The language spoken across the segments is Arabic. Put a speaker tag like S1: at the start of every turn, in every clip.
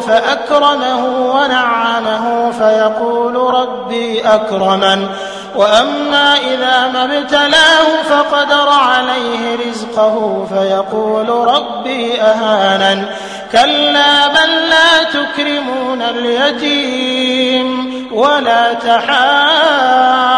S1: فأكرمه ونعمه فيقول ربي أكرمن. وأما إذا ما ابتلاه فقدر عليه رزقه فيقول ربي أهانن. كلا بل لا تكرمون اليتيم ولا تحاضون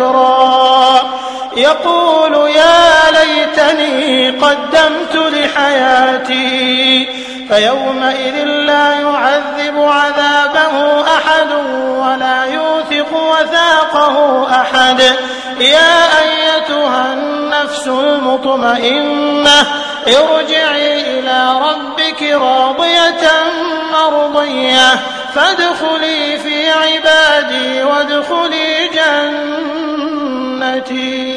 S1: الذكرى يقول يا ليتني قدمت لحياتي فيومئذ لا يعذب عذابه أحد ولا يوثق وثاقه أحد. يا أيتها النفس المطمئنة ارجعي إلى ربك راضية مرضية فادخلي في عبادي Almighty.